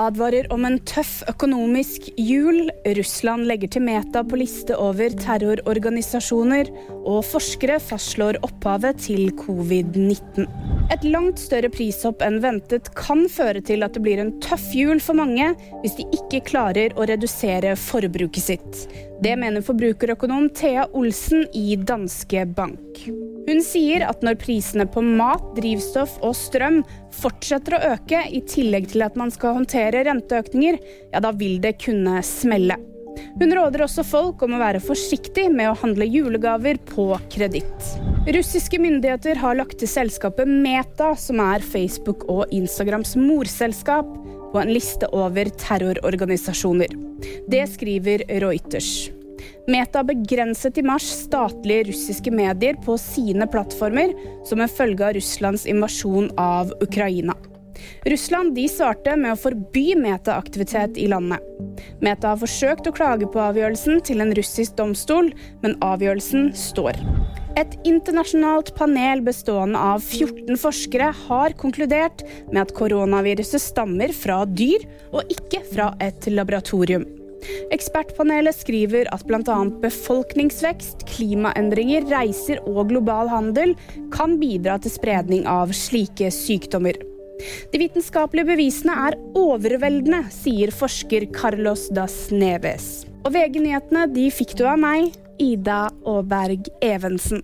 advarer om en tøff økonomisk jul. Russland legger til Meta på liste over terrororganisasjoner. Og forskere fastslår opphavet til covid-19. Et langt større prishopp enn ventet kan føre til at det blir en tøff jul for mange hvis de ikke klarer å redusere forbruket sitt. Det mener forbrukerøkonom Thea Olsen i Danske Bank. Hun sier at når prisene på mat, drivstoff og strøm fortsetter å øke, i tillegg til at man skal håndtere renteøkninger, ja da vil det kunne smelle. Hun råder også folk om å være forsiktig med å handle julegaver på kreditt. Russiske myndigheter har lagt til selskapet Meta, som er Facebook og Instagrams morselskap, på en liste over terrororganisasjoner. Det skriver Reuters. Meta begrenset i mars statlige russiske medier på sine plattformer som en følge av Russlands invasjon av Ukraina. Russland de svarte med å forby Meta-aktivitet i landet. Meta har forsøkt å klage på avgjørelsen til en russisk domstol, men avgjørelsen står. Et internasjonalt panel bestående av 14 forskere har konkludert med at koronaviruset stammer fra dyr, og ikke fra et laboratorium. Ekspertpanelet skriver at bl.a. befolkningsvekst, klimaendringer, reiser og global handel kan bidra til spredning av slike sykdommer. De vitenskapelige bevisene er overveldende, sier forsker Carlos Das Neves. Og VG-nyhetene de fikk du av meg, Ida Aaberg Evensen.